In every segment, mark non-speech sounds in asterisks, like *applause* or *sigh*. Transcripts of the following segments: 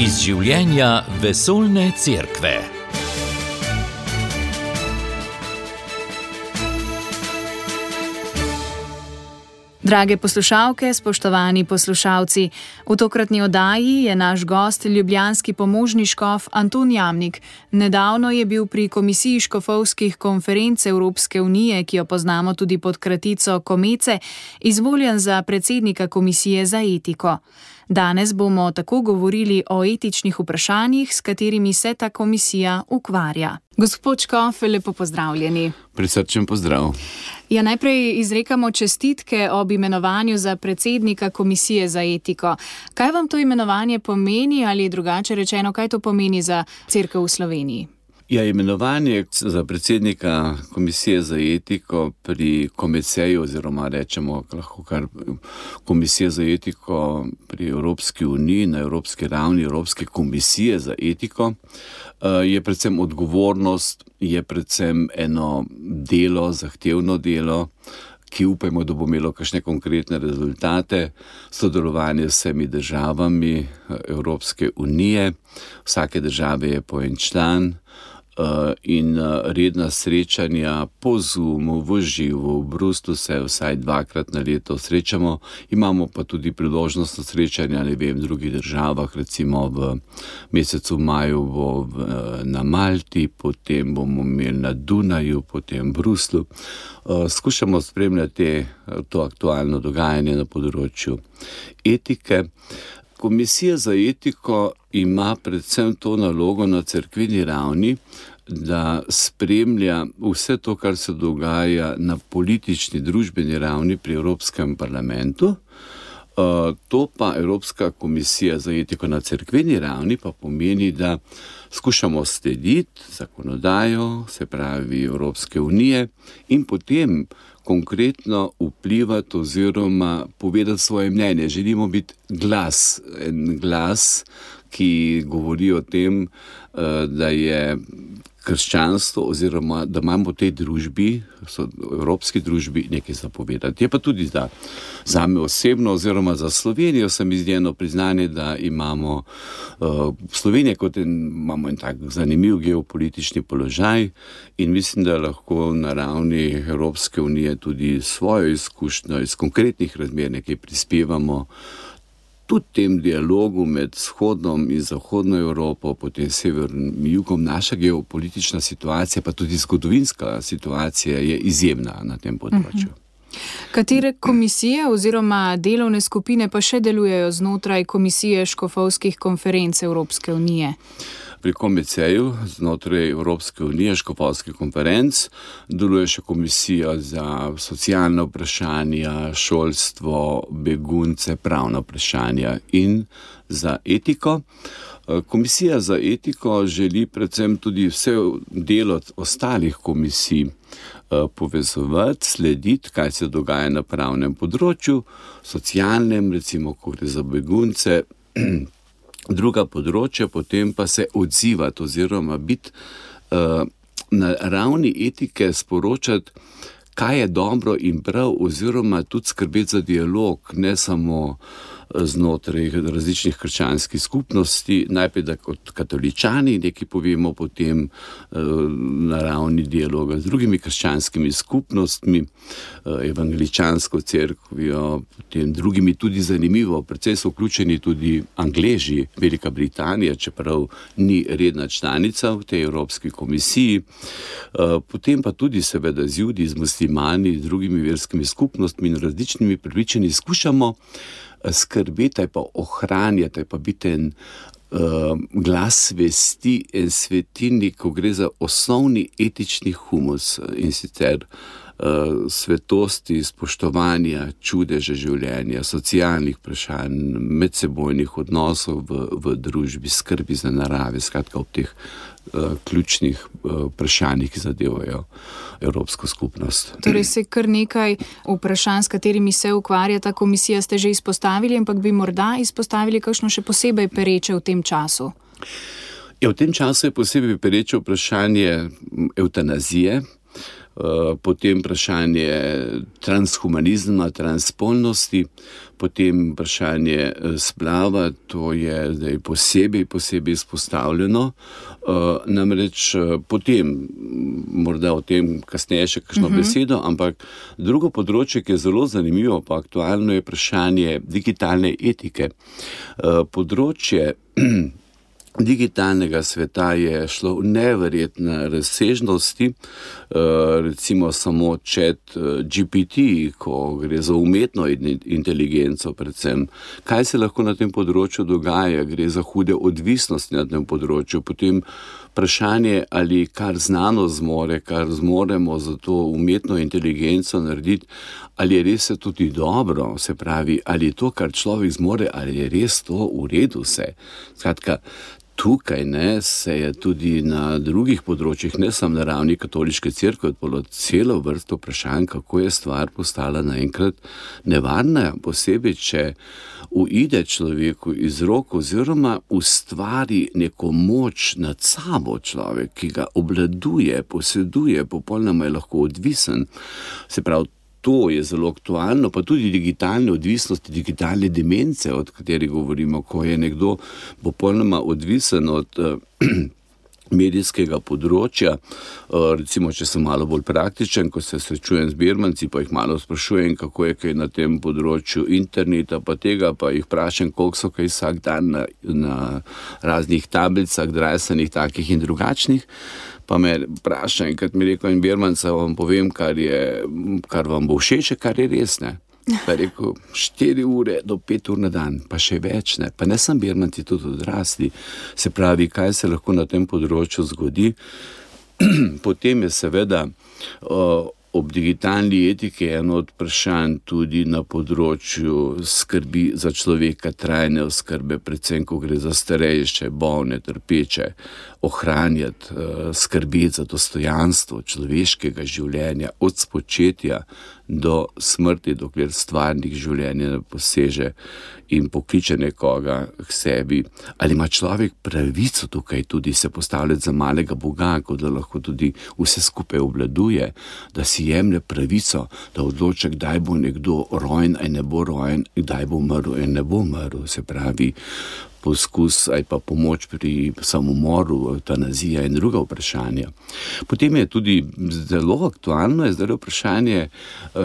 iz življenja vesoljne cerkve. Drage poslušalke, spoštovani poslušalci, v tokratni oddaji je naš gost ljubljanski pomožni škof Anton Jamnik. Nedavno je bil pri Komisiji škofovskih konferenc Evropske unije, ki jo poznamo tudi pod kratico Komece, izvoljen za predsednika Komisije za etiko. Danes bomo tako govorili o etičnih vprašanjih, s katerimi se ta komisija ukvarja. Gospod Škof, lepo pozdravljeni. Prisrčen pozdrav. Ja, najprej izrekamo čestitke ob imenovanju za predsednika Komisije za etiko. Kaj vam to imenovanje pomeni, ali drugače rečeno, kaj to pomeni za crkve v Sloveniji? Ja, imenovanje za predsednika Komisije za etiko pri Komeceju, oziroma rečemo lahko kar Komisija za etiko pri Evropski uniji, na evropski ravni Evropske komisije za etiko, je predvsem odgovornost, je predvsem eno delo, zahtevno delo, ki upajmo, da bo imelo kakšne konkretne rezultate, sodelovanje z vsemi državami Evropske unije, vsake države je po en član. In redna srečanja po Zoomu, v živo, v Bruslu se vsaj dvakrat na leto srečamo, imamo pa tudi priložnost na srečanja vem, v drugih državah, recimo v mesecu maju bo v, na Malti, potem bomo imeli na Dunaju, potem v Bruslu. Skušamo spremljati to aktualno dogajanje na področju etike. Komisija za etiko ima predvsem to nalogo na crkveni ravni, da spremlja vse to, kar se dogaja na politični, družbeni ravni pri Evropskem parlamentu. To pa Evropska komisija za etiko na crkveni ravni pa pomeni, da skušamo slediti zakonodajo, se pravi Evropske unije, in potem konkretno vplivati oziroma povedati svoje mnenje. Želimo biti glas, en glas, ki govori o tem, da je krščanstvo, oziroma da imamo v tej družbi, v evropski družbi, nekaj zapovedati. Je pa tudi za, za me osebno, oziroma za Slovenijo, se mi zdi eno priznanje, da imamo uh, Slovenijo kot en, imamo en tak zanimiv geopolitični položaj in mislim, da lahko na ravni Evropske unije tudi svojo izkušnjo iz konkretnih razmer nekaj prispevamo tudi tem dialogu med vzhodnom in zahodno Evropo, potem severnim in jugom, naša geopolitična situacija, pa tudi zgodovinska situacija je izjemna na tem področju. Katere komisije oziroma delovne skupine pa še delujejo znotraj Komisije škofovskih konferenc Evropske unije? Pri Komeceju znotraj Evropske unije, škofovskih konferenc, deluje še komisija za socialne vprašanja, šolstvo, begunce, pravna vprašanja in za etiko. Komisija za etiko želi predvsem tudi vse delo ostalih komisij povezovati, slediti, kaj se dogaja na pravnem področju, socialnem, recimo, ko gre za begunce druga področja, potem pa se odzivati, oziroma biti uh, na ravni etike, sporočati, kaj je dobro in prav, oziroma tudi skrbeti za dialog, ne samo znotraj različnih krščanskih skupnosti, najprej da kot katoličani nekaj povemo, potem na ravni dialoga z drugimi krščanskimi skupnostmi, evangeličansko cerkvijo, potem drugimi tudi zanimivo, predvsej so vključeni tudi Angleži, Velika Britanija, čeprav ni redna članica v tej Evropski komisiji, potem pa tudi seveda z Judi, z muslimani, z drugimi verskimi skupnostmi in različnimi prepričanji skušamo skrbeti, pa ohranjati, pa biti en uh, glas vesti, en svetilnik, ko gre za osnovni etični humus in sicer uh, svetosti, spoštovanja, čudeže življenja, socialnih vprašanj, medsebojnih odnosov v, v družbi, skrbi za narave, skratka, ob teh uh, ključnih uh, vprašanjih, ki zadevajo. Evropsko skupnost. Torej, se kar nekaj vprašanj, s katerimi se ukvarja ta komisija, ste že izpostavili, ampak bi morda izpostavili kakšno še posebej pereče v tem času? Ja, v tem času je posebej pereče vprašanje eutanazije. Potem vprašanje transhumanizma, transpolnosti, potem vprašanje eh, splava, to je zdaj posebej, posebej izpostavljeno. Namreč potem, morda o tem kasneje še kakšno uh mhm. -huh. besedo, ampak drugo področje, ki je zelo zanimivo, pa aktualno je vprašanje digitalne etike. Področje *clears throat* digitalnega sveta je šlo v neverjetne razsežnosti, eh, recimo samo čet eh, GPT, ko gre za umetno inteligenco, predvsem. Kaj se lahko na tem področju dogaja, gre za hude odvisnosti na tem področju. Potem vprašanje, ali kar znanost zmore, kar zmoremo za to umetno inteligenco narediti, ali je res tudi dobro, se pravi, ali je to, kar človek zmore, ali je res to v redu vse. Skratka, tukaj ne, se je tudi na drugih področjih, ne samo na ravni katoliške crkve, odprlo celo vrsto vprašanj, kako je stvar postala naenkrat nevarna, posebej, če uide človeku iz rok, oziroma ustvari neko moč nad sabo človek, ki ga obladuje, poseduje, popolnoma je lahko odvisen. Se pravi, to je zelo aktualno, pa tudi digitalne odvisnosti, digitalne demence, o kateri govorimo, ko je nekdo popolnoma odvisen od. Uh, *clears throat* Medijskega področja, uh, recimo, če sem malo bolj praktičen, ko se srečujem z birmanci, pa jih malo sprašujem, kako je na tem področju interneta, pa tega, pa jih vprašam, koliko so kaj vsak dan na, na raznih tablicah, drajsenih, takih in drugačnih pa me vpraša in kad mi rekel, in Birmanca vam povem, kar, je, kar vam bo všeč, kar je res. Ne? Pa rekel, 4 ure do 5 ur na dan, pa še več ne. Pa ne sem Birmanci tudi odrasli. Se pravi, kaj se lahko na tem področju zgodi. *clears throat* Potem je seveda. Uh, ob digitalni etiki je eno od vprašanj tudi na področju skrbi za človeka, trajne oskrbe, predvsem, ko gre za starejše, bolne, trpeče, ohranjati, uh, skrbeti za dostojanstvo človeškega življenja, od spočetja do smrti, dokler stvarnih življenj ne poseže in pokliče nekoga k sebi. Ali ima človek pravico tukaj tudi se postavljati za malega Boga, kot da lahko tudi vse skupaj obladuje, da si jemlje pravico, da odloča, kdaj bo nekdo rojen ali ne bo rojen, kdaj bo umrl in ne bo umrl. Se pravi, poskus ali pa pomoč pri samomoru, eutanazija in druga vprašanja. Potem je tudi zelo aktualno je zdaj vprašanje, uh,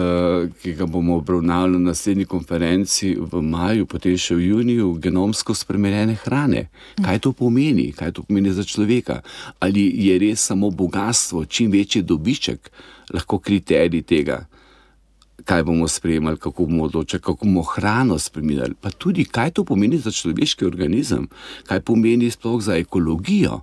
ki ga bomo obravnavali na naslednji konferenci v maju, potem še v juniju, genomsko spremenjene hrane. Kaj to pomeni, kaj to pomeni za človeka? Ali je res samo bogatstvo, čim večji dobiček, lahko kriterij tega? Kaj bomo sprejemali, kako bomo odločili, kako bomo hrano spremenili, pa tudi kaj to pomeni za človeški organizem, kaj pomeni sploh za ekologijo.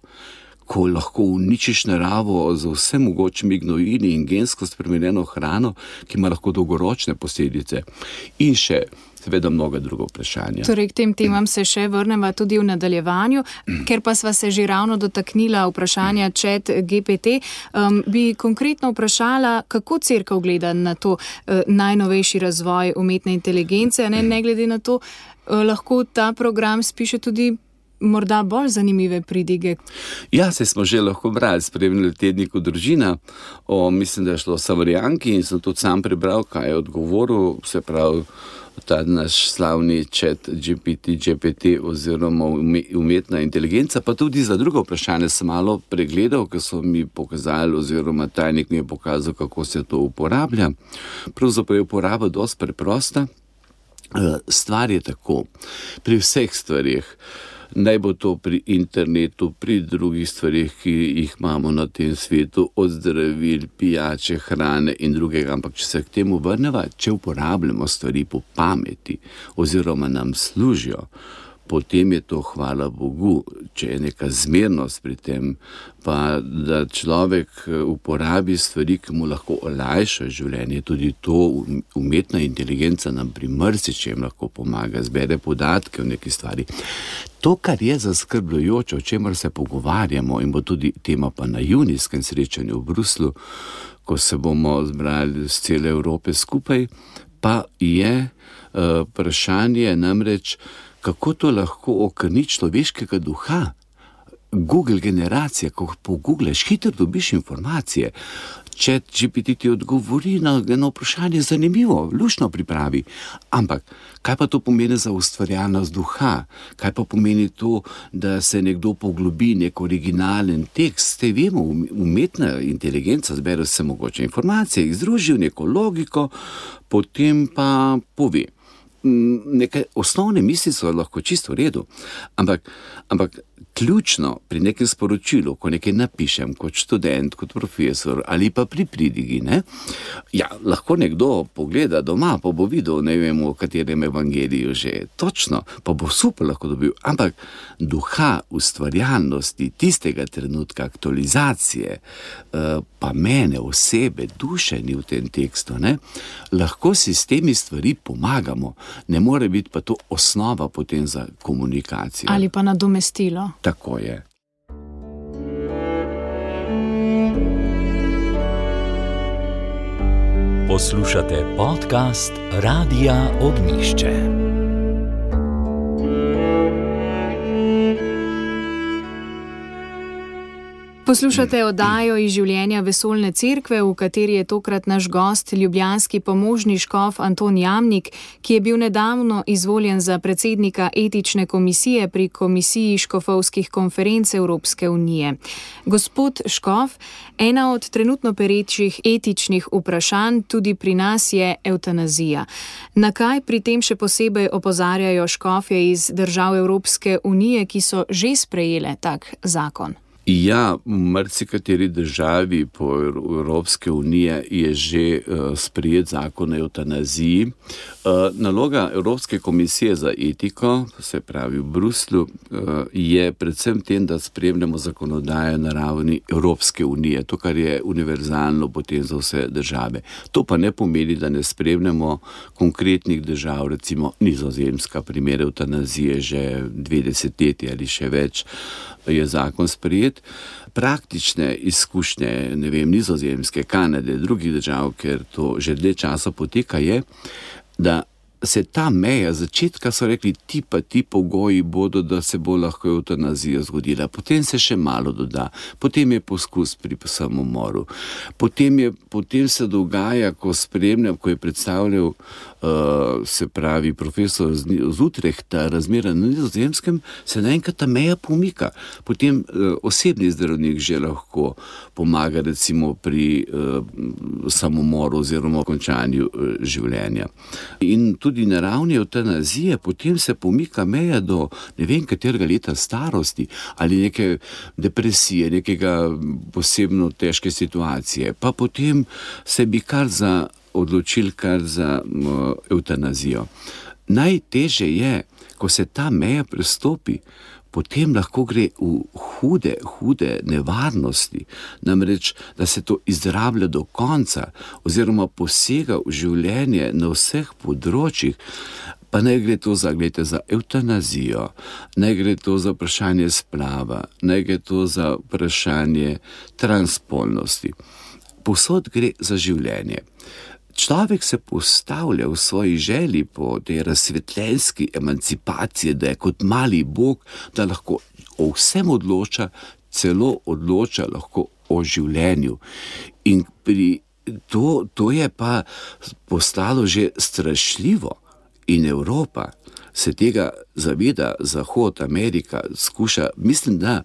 Ko lahko uničiš naravo z vsem mogočimi gnojili in gensko spremenjeno hrano, ki ima lahko dolgoročne posledice. In še seveda mnoga druga vprašanja. Torej, k tem temam se še vrnemo tudi v nadaljevanju, ker pa sva se že ravno dotaknila vprašanja čet GPT. Um, bi konkretno vprašala, kako crkva gleda na to uh, najnovejši razvoj umetne inteligence, ne, ne glede na to, uh, lahko ta program spiše tudi. Morda bolj zanimive pridige. Ja, se smo že lahko brali, spremljali tednik družina. O, mislim, da je šlo o Samarijanki in sem tudi sam prebral, kaj je odgovoril. Se pravi, ta naš slavni čet GPT, GPT oziroma umetna inteligenca, pa tudi za drugo vprašanje sem malo pregledal, ker so mi pokazali, oziroma tajnik mi je pokazal, kako se to uporablja. Pravzaprav je uporaba dosti preprosta. Eh, stvar je tako, pri vseh stvarih naj bo to pri internetu, pri drugih stvarih, ki jih imamo na tem svetu, od zdravil, pijače, hrane in drugega. Ampak, če se k temu vrnemo, če uporabljamo stvari po pameti, oziroma nam služijo, potem je to hvala Bogu, če je neka zmernost pri tem, pa da človek eh, uporabi stvari, ki mu lahko olajšajo življenje. Tudi to umetna inteligenca nam pri mrsičem lahko pomaga, zbere podatke o neki stvari. To, kar je zaskrbljujoče, o čemer se pogovarjamo, in bo tudi tema pa na junijskem srečanju v Bruslu, ko se bomo zbrali z cele Evrope skupaj, pa je uh, vprašanje namreč, kako to lahko okrni človeškega duha. Google generacija, ko pogoogleš, hitro dobiš informacije. Če GPT ti odgovori na eno vprašanje, zanimivo, lušno pripravi. Ampak kaj pa to pomeni za ustvarjalnost duha? Kaj pa pomeni to, da se nekdo poglobi nek originalen tekst? Te vemo, um-, umetna inteligenca zbere vse mogoče informacije, jih združi v neko logiko, potem pa pove. Neke osnovne misli so lahko čisto v redu, ampak, ampak ključno pri nekem sporočilu, ko nekaj napišem kot študent, kot profesor ali pa pri pridigi. Ne, ja, lahko nekdo pogleda doma, pa bo videl, ne vem, v katerem evangeliju že točno, pa bo super lahko dobil. Ampak duha ustvarjalnosti tistega trenutka, aktualizacije, eh, pa mene osebe, duše ni v tem tekstu, ne, lahko si s temi stvari pomagamo, ne more biti pa to osnova potem za komunikacijo. Ali pa nadomestilo. Tako je. Poslušate podcast Radia Ognišče. Poslušate oddajo iz življenja vesoljne cerkve, v kateri je tokrat naš gost, ljubljanski pomožni škof Anton Jamnik, ki je bil nedavno izvoljen za predsednika etične komisije pri Komisiji škofovskih konferenc Evropske unije. Gospod Škof, ena od trenutno perečih etičnih vprašanj tudi pri nas je eutanazija. Na kaj pri tem še posebej opozarjajo škofje iz držav Evropske unije, ki so že sprejele tak zakon? Ja, v marsikateri državi po Evropske unije je že uh, sprijet zakon o eutanaziji. Uh, naloga Evropske komisije za etiko, se pravi v Bruslu, uh, je predvsem tem, da spremljamo zakonodajo na ravni Evropske unije, to, kar je univerzalno potem za vse države. To pa ne pomeni, da ne spremljamo konkretnih držav, recimo nizozemska, primer eutanazije že dve desetletji ali še več. Je zakon sprejet. Praktične izkušnje, ne vem, nizozemske, Kanade, drugih držav, ker to že dlje časa poteka, je, da se ta meja začetka so rekli, ti pa ti pogoji bodo, da se bo lahko eutanazija zgodila. Potem se še malo doda, potem je poskus pri samomoru. Potem, je, potem se dogaja, ko spremljam, ko je predstavljal uh, se pravi profesor z Utrehta, razmere na nizozemskem, se naenkrat ta meja pomika. Potem uh, osebni zdravnik že lahko pomaga recimo pri uh, samomoru oziroma končanju uh, življenja. In tudi tudi na ravni eutanazije, potem se pomika meja do ne vem katerega leta starosti ali neke depresije, nekega posebno težke situacije, pa potem se bi kar za odločil kar za uh, eutanazijo. Najteže je, ko se ta meja prestopi, potem lahko gre v hude, hude nevarnosti, namreč da se to izrablja do konca, oziroma posega v življenje na vseh področjih. Pa ne gre to za, gledajte, za eutanazijo, ne gre to za vprašanje splava, ne gre to za vprašanje transpolnosti. Posod gre za življenje. Človek se postavlja v svoji želji po tej razsvetljenski emancipaciji, da je kot mali Bog, da lahko o vsem odloča, celo odloča lahko o življenju. In pri to, to je pa postalo že strašljivo in Evropa. Se tega zaveda Zahod, Amerika, skuša, mislim, da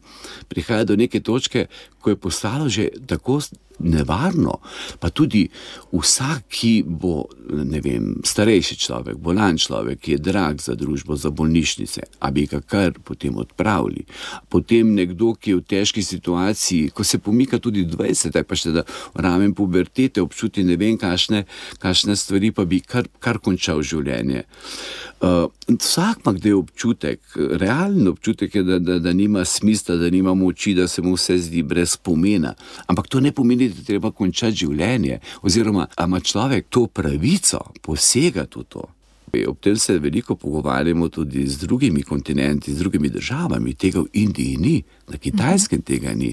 prihaja do neke točke, ko je postalo že tako nevarno. Pa tudi vsak, ki bo vem, starejši človek, bolan človek, ki je drag za družbo, za bolnišnice, a bi ga kar potem odpravili. Potem nekdo, ki je v težki situaciji, ko se pomika tudi 20, pa še da ramen pubertete, občuti ne vem, kakšne, kakšne stvari, pa bi kar, kar končal življenje. Uh, vsak ima kdaj občutek, realen občutek je, da, da, da nima smisla, da nima moči, da se mu vse zdi brez pomena. Ampak to ne pomeni, da treba končati življenje, oziroma ima človek to pravico posegati v to. Ob tem se veliko pogovarjamo tudi z drugimi kontinenti, z drugimi državami. Tega v Indiji ni, na kitajskem tega ni.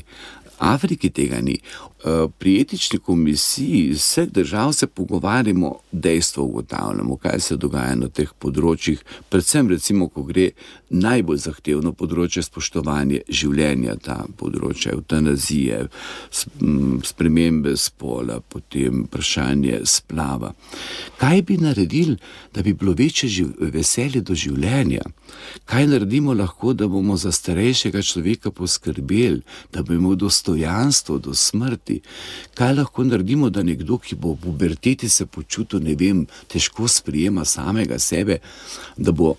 Afriki tega ni. Eh, pri etični komisiji vseh držav se pogovarjamo, dejstvo ugotavljamo, kaj se dogaja na teh področjih, predvsem, recimo, ko gre najbolj zahtevno področje spoštovanja življenja, ta področje eutanazije, spremembe spola, potem vprašanje splava. Kaj bi naredili, da bi bilo večje veselje do življenja? Kaj naredimo lahko, da bomo za starejšega človeka poskrbeli, da bi imel dostojanstvo do smrti? Kaj lahko naredimo, da nekdo, ki bo v puberteti se počutil, ne vem, težko sprijema samega sebe, da bo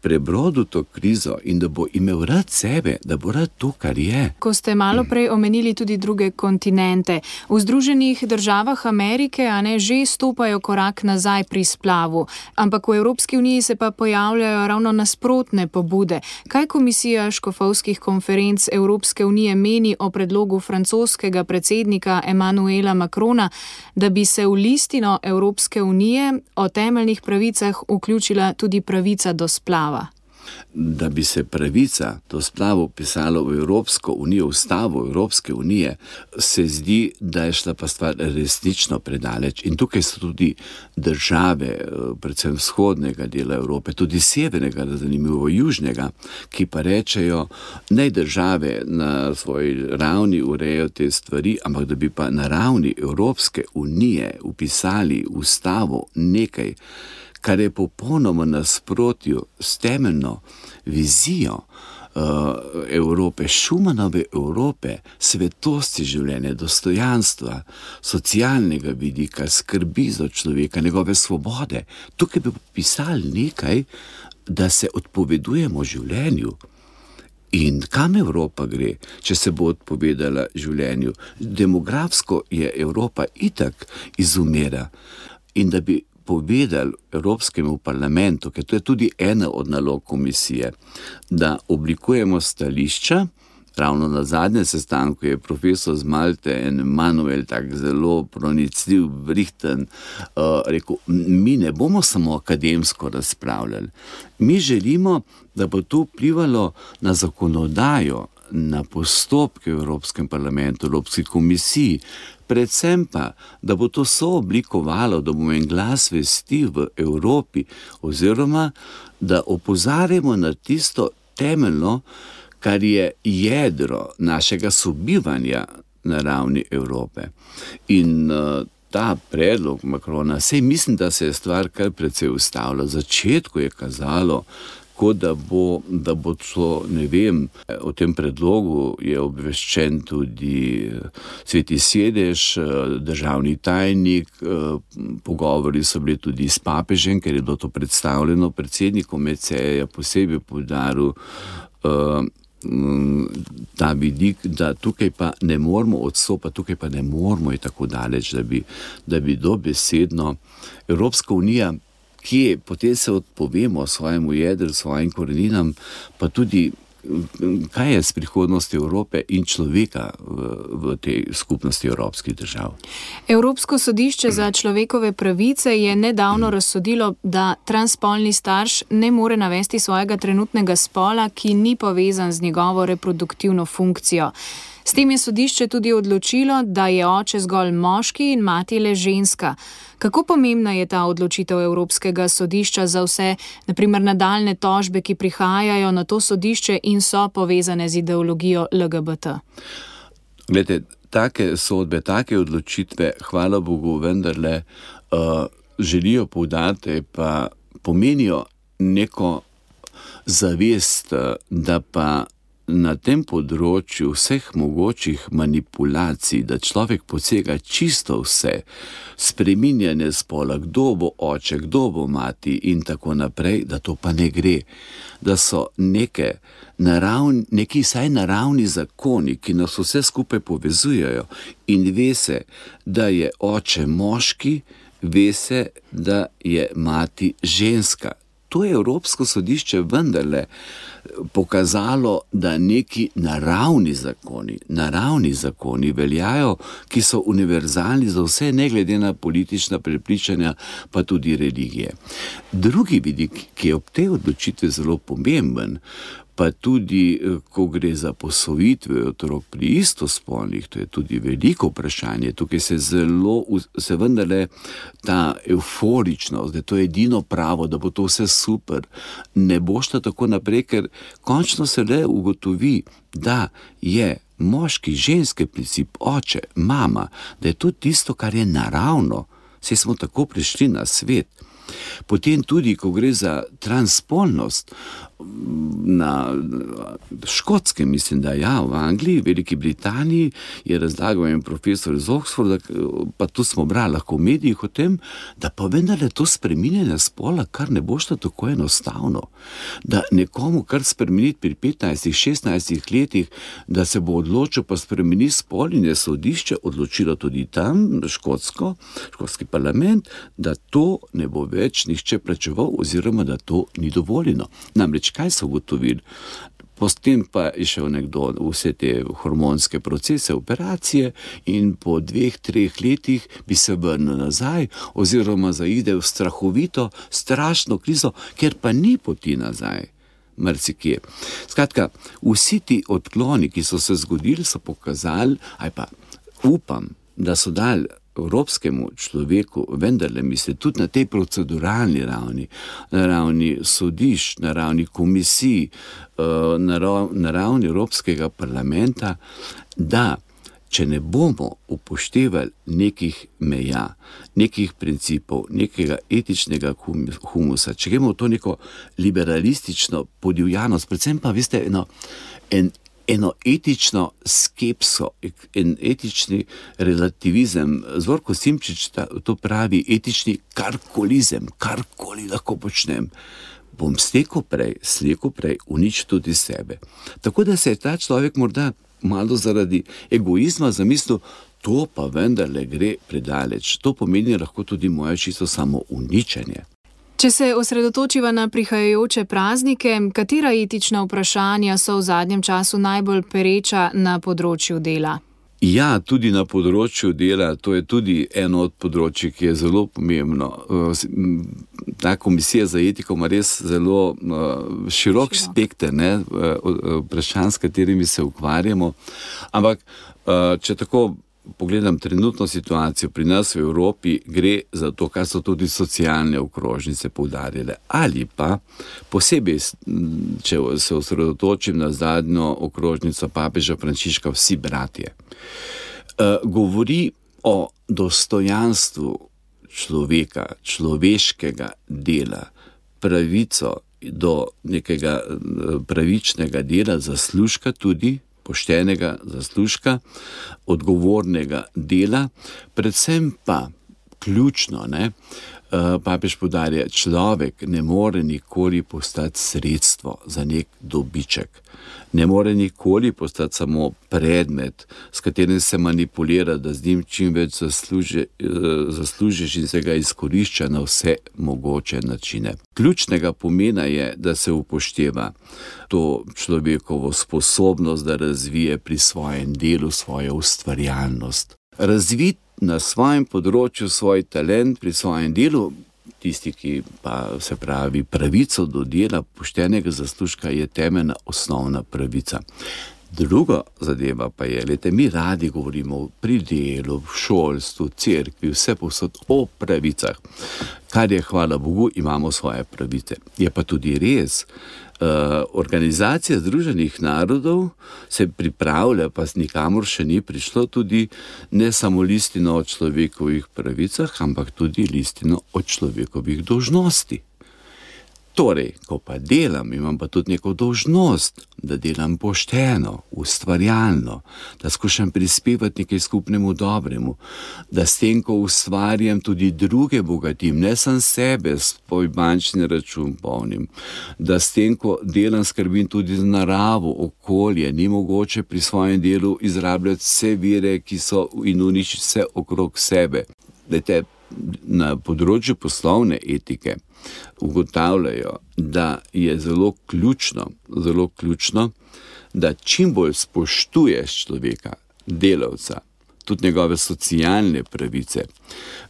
prebrodil to krizo in da bo imel rad sebe, da bo rad to, kar je. Ko ste malo prej omenili tudi druge kontinente, v Združenih državah Amerike, a ne že stopajo korak nazaj pri splavu, ampak v Evropski uniji se pa pojavljajo ravno nasprotne pobude. Kaj komisija škofovskih konferenc Evropske unije meni o predlogu francoskega predsednika Emanuela Macrona, da bi se v listino Evropske unije o temeljnih pravicah vključila tudi pravica do splava? Da bi se pravica do splava pisala v Evropsko unijo, v ustavo Evropske unije, se zdi, da je šla pa stvar resnično predaleč. In tukaj so tudi države, predvsem vzhodnega dela Evrope, tudi severnega, da zanimivo južnega, ki pa rečejo, naj države na svoji ravni urejo te stvari, ampak da bi pa na ravni Evropske unije upisali v ustavo nekaj, kar je popolnoma nasprotju s temeljno vizijo uh, Evrope, Šumanove Evrope, svetosti življenja, dostojanstva, socialnega vidika, skrbi za človeka, njegove svobode. Tukaj bi pisali nekaj, da se odpovedujemo življenju. In kam Evropa gre, če se bo odpovedala življenju? Demografsko je Evropa itak izumera. In da bi povedali Evropskemu parlamentu, ker to je tudi ena od nalog komisije, da oblikujemo stališča. Ravno na zadnjem sestanku je profesor z Malte in Manuel tako zelo pronicljiv, brihten, uh, rekel: Mi ne bomo samo akademsko razpravljali, mi želimo, da bo to vplivalo na zakonodajo, na postopke v Evropskem parlamentu, Evropski komisiji, predvsem pa, da bo to sooblikovalo, da bomo en glas vesti v Evropi, oziroma da opozarjamo na tisto temeljno, kar je jedro našega sobivanja na ravni Evrope. In uh, ta predlog Makrona, sej mislim, da se je stvar kar precej ustavila. V začetku je kazalo, tako da bo, da bo to, ne vem, o tem predlogu je obveščen tudi eh, Sveti Sedež, eh, državni tajnik, eh, pogovori so bili tudi s papežem, ker je bilo to predstavljeno predsednikom ECE, posebej podaril. Ta vidik, da tukaj pa ne moramo odstopiti, tukaj pa ne moramo iti tako daleč, da bi, da bi dobesedno Evropska unija kje potem se odpovemo svojemu jedru, svojim koreninam, pa tudi kaj je s prihodnostjo Evrope in človeka v, v tej skupnosti evropskih držav. Evropsko sodišče za človekove pravice je nedavno razsodilo, da transpolni starš ne more navesti svojega trenutnega spola, ki ni povezan z njegovo reproduktivno funkcijo. S tem je sodišče tudi odločilo, da je oče zgolj moški in mati le ženska. Kako pomembna je ta odločitev Evropskega sodišča za vse, naprimer, nadaljne tožbe, ki prihajajo na to sodišče in so povezane z ideologijo LGBT? Glede, take sodbe, take odločitve, hvala Bogu, vendarle uh, želijo poudariti, pa pomenijo neko zavest, da pa na tem področju vseh mogočih manipulacij, da človek posega čisto vse, spreminjanje spola, kdo bo oče, kdo bo mati in tako naprej, da to pa ne gre. Da so neke naravni, neki saj naravni zakoni, ki nas vse skupaj povezujejo in ve se, da je oče moški, ve se, da je mati ženska. To je Evropsko sodišče vendarle pokazalo, da neki naravni zakoni, naravni zakoni veljajo, ki so univerzalni za vse, ne glede na politična prepričanja, pa tudi religije. Drugi vidik, ki je ob tej odločitvi zelo pomemben, pa tudi, eh, ko gre za posvojitve otrok pri istospolnih, to je tudi veliko vprašanje. Tukaj se zelo, se vendarle ta euforičnost, da je to edino pravo, da bo to vse super, ne bo šlo tako naprej, ker končno se le ugotovi, da je moški, ženski princip, oče, mama, da je to tisto, kar je naravno, vse smo tako prišli na svet. Potem tudi, ko gre za transpolnost, na škotskem, mislim, da ja, v Angliji, v Veliki Britaniji je razlagal en profesor iz Oxforda, pa tu smo brali lahko v medijih o tem, da pa vendar je to spremenjanje spola, kar ne bo šlo tako enostavno. Da nekomu kar spremeniti pri 15-16 letih, da se bo odločil pa spremeniti spol in je sodišče odločilo tudi tam, škotsko, škotski parlament, da to ne bo več nihče plačeval oziroma da to ni dovoljeno. Namreč kaj so ugotovili. Potem pa je šel nekdo vse te hormonske procese, operacije, in po dveh, treh letih bi se vrnil nazaj, oziroma zaide v strahovito, strašno krizo, ker pa ni poti nazaj. Mrzikje. Skratka, vsi ti odkloni, ki so se zgodili, so pokazali, aj pa upam, da so dali evropskemu človeku, vendarle misli tudi na tej proceduralni ravni, na ravni sodišč, na ravni komisij, eh, na ravni Evropskega parlamenta, da če ne bomo upoštevali nekih meja, nekih principov, nekega etičnega humusa, če gremo v to neko liberalistično podivjanost, predvsem pa, veste, eno, en, eno etično skepso, en etični relativizem. Zvorko Simčič to pravi, etični karkolizem, karkoli lahko počnem. Bom steko prej, sleko prej, uničil tudi sebe. Tako da se je ta človek morda malo zaradi egoizma zamislil, to pa vendarle gre predaleč. To pomeni lahko tudi moje čisto samo uničenje. Če se osredotočiva na prihajajoče praznike, katera etična vprašanja so v zadnjem času najbolj pereča na področju dela? Ja, tudi na področju dela, to je tudi eno od področji, ki je zelo pomembno. Ta komisija za etiko ima res zelo širok, širok. spekter vprašanj, s katerimi se ukvarjamo. Ampak, če tako pogledam trenutno situacijo pri nas v Evropi, gre za to, kar so tudi socialne okrožnice poudarjale. Ali pa posebej, če se osredotočim na zadnjo okrožnico papeža Frančiška, vsi bratje. Uh, govori o dostojanstvu človeka, človeškega dela, pravico do nekega pravičnega dela, zaslužka tudi poštenega zaslužka, odgovornega dela, predvsem pa ključno, ne, eh, papež podarja, človek ne more nikoli postati sredstvo za nek dobiček ne more nikoli postati samo predmet, s katerim se manipulira, da z njim čim več zasluži, eh, zaslužiš in se ga izkorišča na vse mogoče načine. Ključnega pomena je, da se upošteva to človekovo sposobnost, da razvije pri svojem delu svojo ustvarjalnost. Razviti na svojem področju svoj talent pri svojem delu, tisti, ki pa se pravi pravico do dela, poštenega zaslužka, je temeljna osnovna pravica. Druga zadeva pa je, da mi radi govorimo pri delu, v šolstvu, cerkvi, vse posod o pravicah. Kar je, hvala Bogu, imamo svoje pravice. Je pa tudi res, organizacija Združenih narodov se pripravlja, pa nikamor še ni prišlo, tudi ne samo listino o človekovih pravicah, ampak tudi listino o človekovih dožnosti. Torej, ko pa delam, imam pa tudi neko dožnost, da delam pošteno, ustvarjalno, da skušam prispevati nekaj skupnemu dobremu, da s tem, ko ustvarjam, tudi druge bogatim, ne samo sebe, svoj bančni račun polnim, da s tem, ko delam, skrbim tudi za naravo, okolje, ni mogoče pri svojem delu izrabljati vse vire, ki so in uničiti vse okrog sebe. Dajte, na področju poslovne etike ugotavljajo, da je zelo ključno, zelo ključno, da čim bolj spoštuješ človeka, delavca, tudi njegove socialne pravice,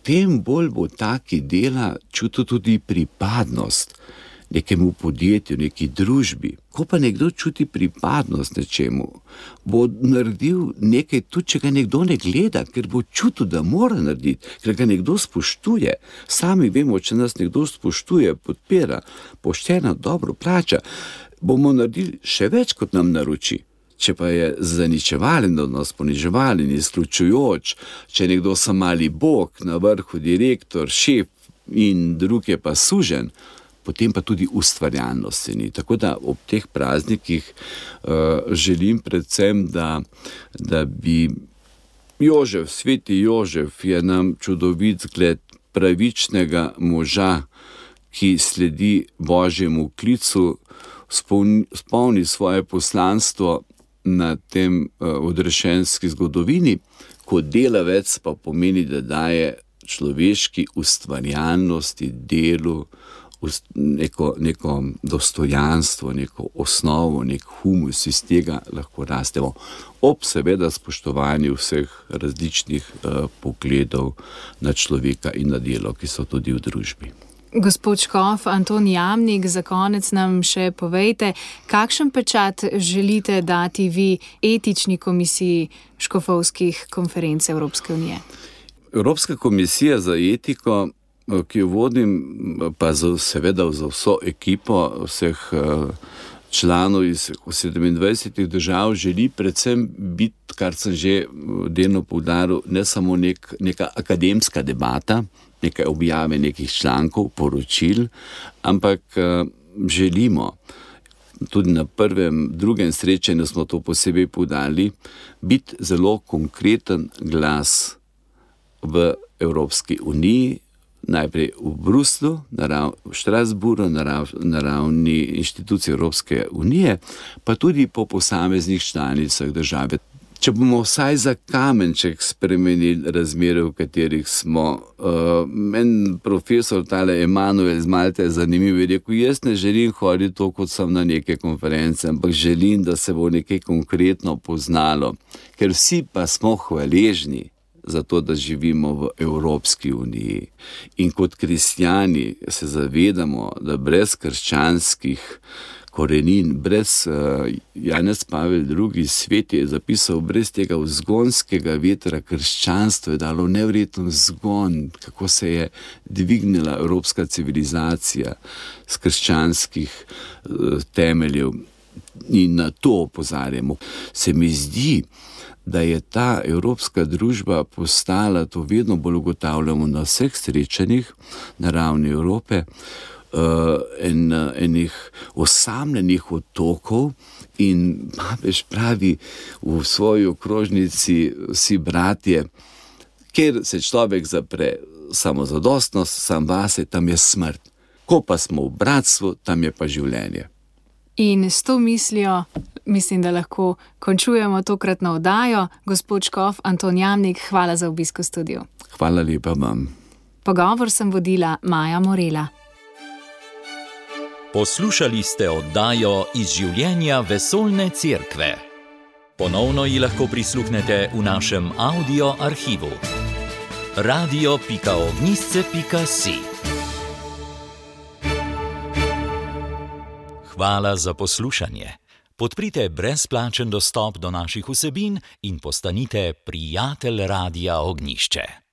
tem bolj bo taki dela čutil tudi pripadnost. Nekemu podjetju, neki družbi. Ko pa nekdo čuti pripadnost nečemu, bo naredil nekaj tudi, če ga nekdo ne gleda, ker bo čutil, da mora narediti, ker ga nekdo spoštuje. Sami vemo, če nas nekdo spoštuje, podpira, pošteno, dobro plača, bomo naredili še več, kot nam naroči. Če pa je zaničevalen odnos, poniževalen, izključujoč, če je nekdo samo mali bog, na vrhu direktor, šef in drug je pa sužen, potem pa tudi ustvarjalnosti ni. Tako da ob teh praznikih uh, želim predvsem, da, da bi Jožef, sveti Jožef, je nam čudovit zgled pravičnega moža, ki sledi božjemu klicu, spolni, spolni svoje poslanstvo na tem uh, odrešenski zgodovini, kot delavec pa pomeni, da daje človeški ustvarjalnosti, delu, neko, neko dostojanstvo, neko osnovo, nek humus, iz tega lahko rastemo, ob seveda spoštovanju vseh različnih uh, pogledov na človeka in na delo, ki so tudi v družbi. Gospod Škof, Anton Jamnik, za konec nam še povejte, kakšen pečat želite dati vi etični komisiji škofovskih konferenc Evropske unije? Evropska komisija za etiko ki jo vodim, pa za, seveda za vso ekipo vseh eh, članov iz 27 držav, želi predvsem biti, kar sem že delno poudaril, ne samo nek, neka akademska debata, nekaj objave nekih člankov, poročil, ampak želimo. Tudi na prvem, drugem srečanju smo to posebej podali, biti zelo konkreten glas v Evropski uniji, najprej v Bruslu, v Štrasburu, na ravni inštitucij Evropske unije, pa tudi po posameznih članicah države. Če bomo vsaj za kamenček spremenili razmere, v katerih smo, uh, en profesor, tale Emanuel z Malte, je zanimiv, je rekel: Jaz ne želim hoditi to, kot sem na neke konference, ampak želim, da se bo nekaj konkretno poznalo, ker vsi pa smo hvaležni zato, da živimo v Evropski uniji. In kot kristijani se zavedamo, da brez krščanskih korenin, brez uh, Janez Pavel II. svet je zapisal, brez tega vzgonskega vetra krščanstvo je dalo nevreten zgon, kako se je dvignila evropska civilizacija z krščanskih uh, temeljev. In na to opozarjamo. Se mi zdi, da je ta evropska družba postala, to vedno bolj ugotavljamo na vseh srečanjih na ravni Evrope, uh, en, enih osamljenih otokov. In papež pravi v svoji okrožnici, vsi bratje, kjer se človek zapre, samo zadostnost, sam vase, tam je smrt. Ko pa smo v bratstvu, tam je pa življenje. In s to mislijo mislim, da lahko končujemo tokratno oddajo. Gospod Škov, Anton Jamnik, hvala za obisko studiu. Hvala lepa vam. Pogovor sem vodila Maja Morela. Poslušali ste oddajo iz življenja vesoljne cerkve. Ponovno ji lahko prisluhnete v našem audio arhivu. radio.ognisce.si Hvala za poslušanje. Podprite brezplačen dostop do naših vsebin in postanite prijatelj Radia Ognišče.